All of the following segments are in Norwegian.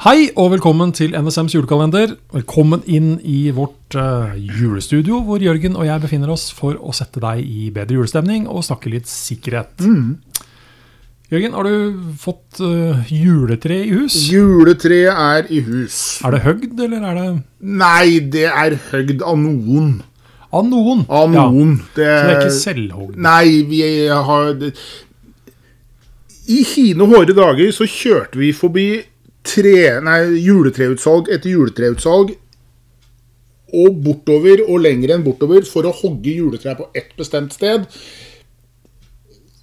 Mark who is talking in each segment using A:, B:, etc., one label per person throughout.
A: Hei og velkommen til NSMs julekalender. Velkommen inn i vårt uh, julestudio, hvor Jørgen og jeg befinner oss for å sette deg i bedre julestemning og snakke litt sikkerhet. Jørgen, har du fått uh, juletre i hus?
B: Juletreet er i hus.
A: Er det høgd, eller er det
B: Nei, det er høgd av noen.
A: av noen?
B: Av
A: Ja,
B: noen.
A: så det er ikke selvhogd?
B: Nei, vi har I hine hårde dager så kjørte vi forbi tre, nei, juletreutsalg etter juletreutsalg. Og bortover og lenger enn bortover for å hogge juletrær på ett bestemt sted.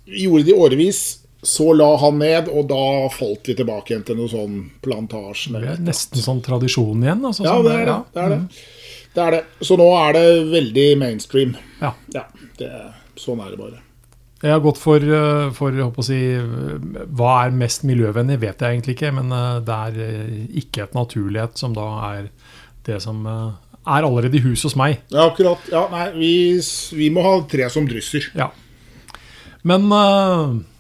B: Gjorde det i årevis. Så la han ned, og da falt vi tilbake igjen til noe sånn plantasje.
A: Det er nesten sånn tradisjon igjen. Altså,
B: Ja,
A: sånn
B: det er det. det, er det. det er det. Så nå er det veldig mainstream.
A: Ja.
B: Ja, det, sånn er det bare.
A: Jeg har gått for, eh, for å si, hva er mest miljøvennlig, vet jeg egentlig ikke. Men eh, det er eh, ikke et naturlighet som da er det som er allerede i hus hos meg.
B: Ja, akkurat. Ja, nei, vi, vi må ha tre som drysser.
A: Ja. Men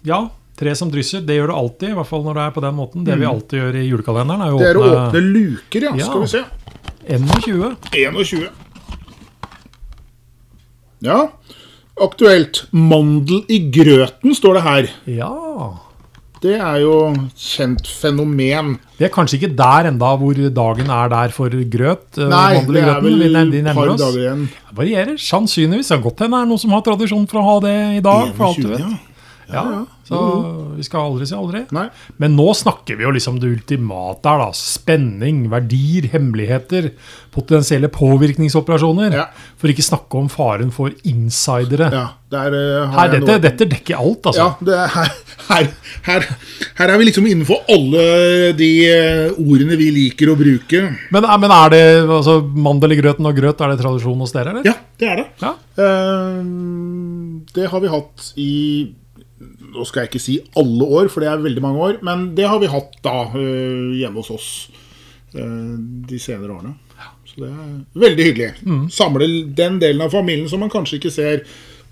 A: ja, tre som drysser, det gjør du alltid. I hvert fall når det er på den måten. Det vi alltid gjør i julekalenderen, er å
B: åpne Det er å åpne luker, ja.
A: Ja.
B: Skal vi se.
A: 21.
B: 21. Ja. Aktuelt. Mandel i grøten, står det her.
A: Ja.
B: Det er jo kjent fenomen.
A: Det er kanskje ikke der enda hvor dagen er der for grøt. eh,
B: Nei, det er vel et par dager igjen.
A: Det varierer. Sannsynligvis. Det kan godt hende det er noen som har tradisjon for å ha det i dag. for alt du
B: 21,
A: vet.
B: ja.
A: Ja, Så vi skal aldri si aldri.
B: Nei.
A: Men nå snakker vi jo liksom det ultimate her, da. Spenning, verdier, hemmeligheter, potensielle påvirkningsoperasjoner.
B: Ja.
A: For ikke snakke om faren for insidere.
B: Ja, der eh, har
A: Her, dette,
B: noe-
A: dette dekker alt, altså.
B: Ja, det er, her, her, her, her er vi liksom innenfor alle de eh, ordene vi liker å bruke.
A: Men, er- men er det altså, mandel i grøten og grøt, er det tradisjon hos dere, eller?
B: Ja, det er det.
A: Ja.
B: Uh, det har vi hatt i Nå skal jeg ikke si alle år, for det er veldig mange år. Men det har vi hatt da eh, hjemme hos oss eh, de senere årene. Så det er veldig hyggelig.
A: Mm.
B: Samle den delen av familien som man kanskje ikke ser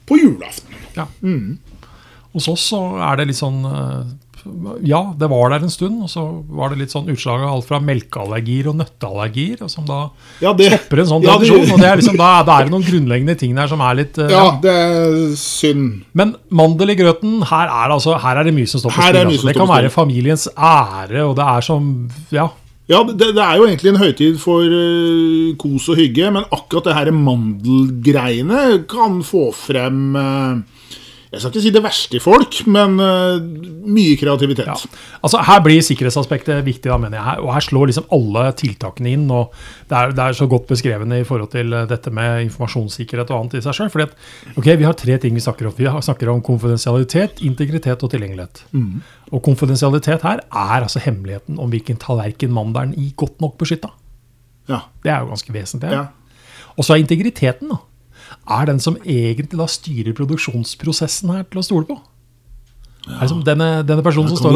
B: på julaften.
A: Ja. Hos oss så er det litt sånn eh, Ja, det var der en stund, og så var det litt sånn utslag av alt fra melkeallergier og nøtteallergier, og som da
B: Ja, det,
A: stopper en sånn
B: ja,
A: tradisjon. og det er liksom, da, da er det noen grunnleggende ting der som er litt uh,
B: Ja, det er synd.
A: Men mandel i grøten, her er, altså, her er det mye som står på spill. Altså. Det kan være familiens ære, og det er som Ja.
B: Ja, det, det er jo egentlig en høytid for uh, kos og hygge, men akkurat det her mandelgreiene kan få frem eh, Jeg skal ikke si det verste i folk, men uh, mye kreativitet.
A: Ja. Altså, her blir sikkerhetsaspektet viktig, da, mener jeg. Her- Og her slår liksom alle tiltakene inn. og Det er, det er så godt beskrevet i forhold til eh, dette med informasjonssikkerhet og annet i seg sjøl. Fordi at, vi har tre ting vi snakker om. Vi snakker om konfidensialitet, integritet og tilgjengelighet.
B: Mm.
A: Og konfidensialitet her er altså hemmeligheten om hvilken tallerken mandelen i godt nok beskytta.
B: Ja.
A: Det er jo ganske vesentlig.
B: ja.
A: Og så er integriteten da, er den som egentlig da styrer produksjonsprosessen her til å stole på. Er liksom denne, denne personen som står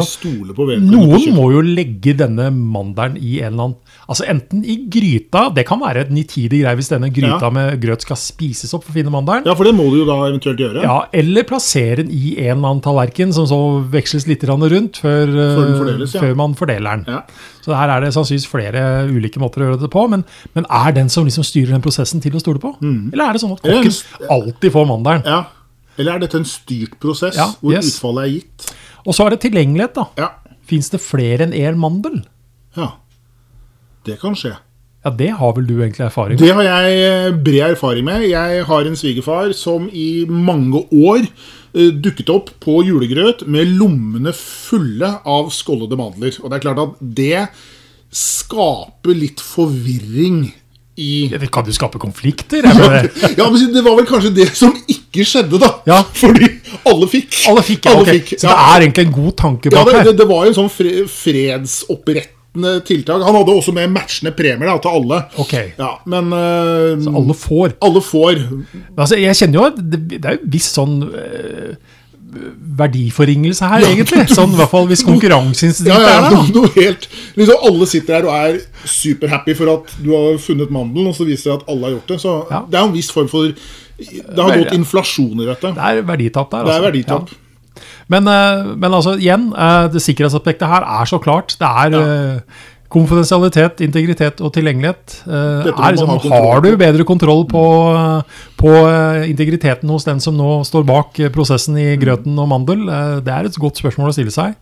B: vedkommende?
A: noen må jo legge denne mandelen i en eller annen Altså Enten i gryta, det kan være et nitidig greie hvis denne gryta
B: Ja.
A: med grøt skal spises opp for å finne mandelen.
B: Ja, for det må du jo da eventuelt gjøre.
A: Ja, Eller plassere den i en eller annen tallerken som så veksles litt rundt før,
B: Før
A: eh,
B: fordeles, ja.
A: før man fordeler den.
B: Ja.
A: Så her er det sannsynligvis flere ulike måter å gjøre det på. Men, men er den som liksom styrer den prosessen til å stole på? Eller er det sånn at kokken alltid får mandelen?
B: Ja. Eller er dette en styrt prosess
A: Ja,
B: hvor
A: yes.
B: utfallet er gitt?
A: Og så er det tilgjengelighet. da.
B: Ja.
A: Fins det flere enn én mandel?
B: ja. Det kan skje.
A: Ja, Det har vel du egentlig erfaring med?
B: Det har jeg eh, bred erfaring med. Jeg har en svigerfar som i mange år eh, dukket opp på julegrøt med lommene fulle av skållede mandler. Og det er klart at det skaper litt forvirring i
A: Det kan jo skape konflikter.
B: Ja, men Det var vel kanskje det som ikke skjedde, da.
A: Ja.
B: Fordi alle fikk.
A: Alle fikk, ja, ok.
B: fikk,
A: Så
B: ja.
A: det er egentlig en god tanke
B: Ja,
A: bak
B: det, det, det var jo en sånn fre, fredsopprettende tiltak. Han hadde også med matchende premier da, til alle.
A: Okay.
B: Ja, men eh,
A: Alle får.
B: alle får.
A: Altså, jeg kjenner jo at det, det er jo viss sånn eh, verdiforringelse her,
B: Ja,
A: egentlig. Sånn, I hvert fall hvis konkurranseinstinktet
B: Ja, ja,
A: er der.
B: noe, helt liksom Alle sitter her og er superhappy for at du har funnet mandelen, og så viser det at alle har gjort det. Så det er en viss form for Det har gått inflasjon i dette.
A: Det er verditap der. Altså.
B: Det er
A: altså.
B: verditap.
A: Men, eh, men altså, igjen, eh, det sikkerhetsaspektet her er så klart. Det er eh, Konfidensialitet, integritet og tilgjengelighet. eh, er liksom,
B: ha
A: har du bedre kontroll på, på eh, integriteten hos den som nå står bak eh, prosessen i grøten og mandel? Det er et godt spørsmål å stille seg.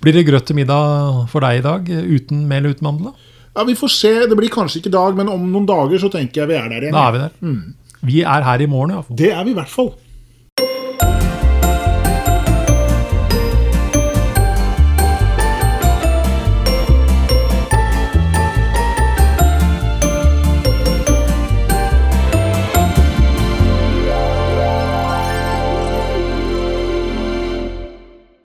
A: Blir det grøt til middag for deg i dag, uten mel og uten mandel?
B: Ja, Vi får se. Det blir kanskje ikke i dag, men om noen dager så tenker jeg vi er der igjen.
A: Da er vi der. Vi er her i morgen, iallfall.
B: Det er vi i hvert fall.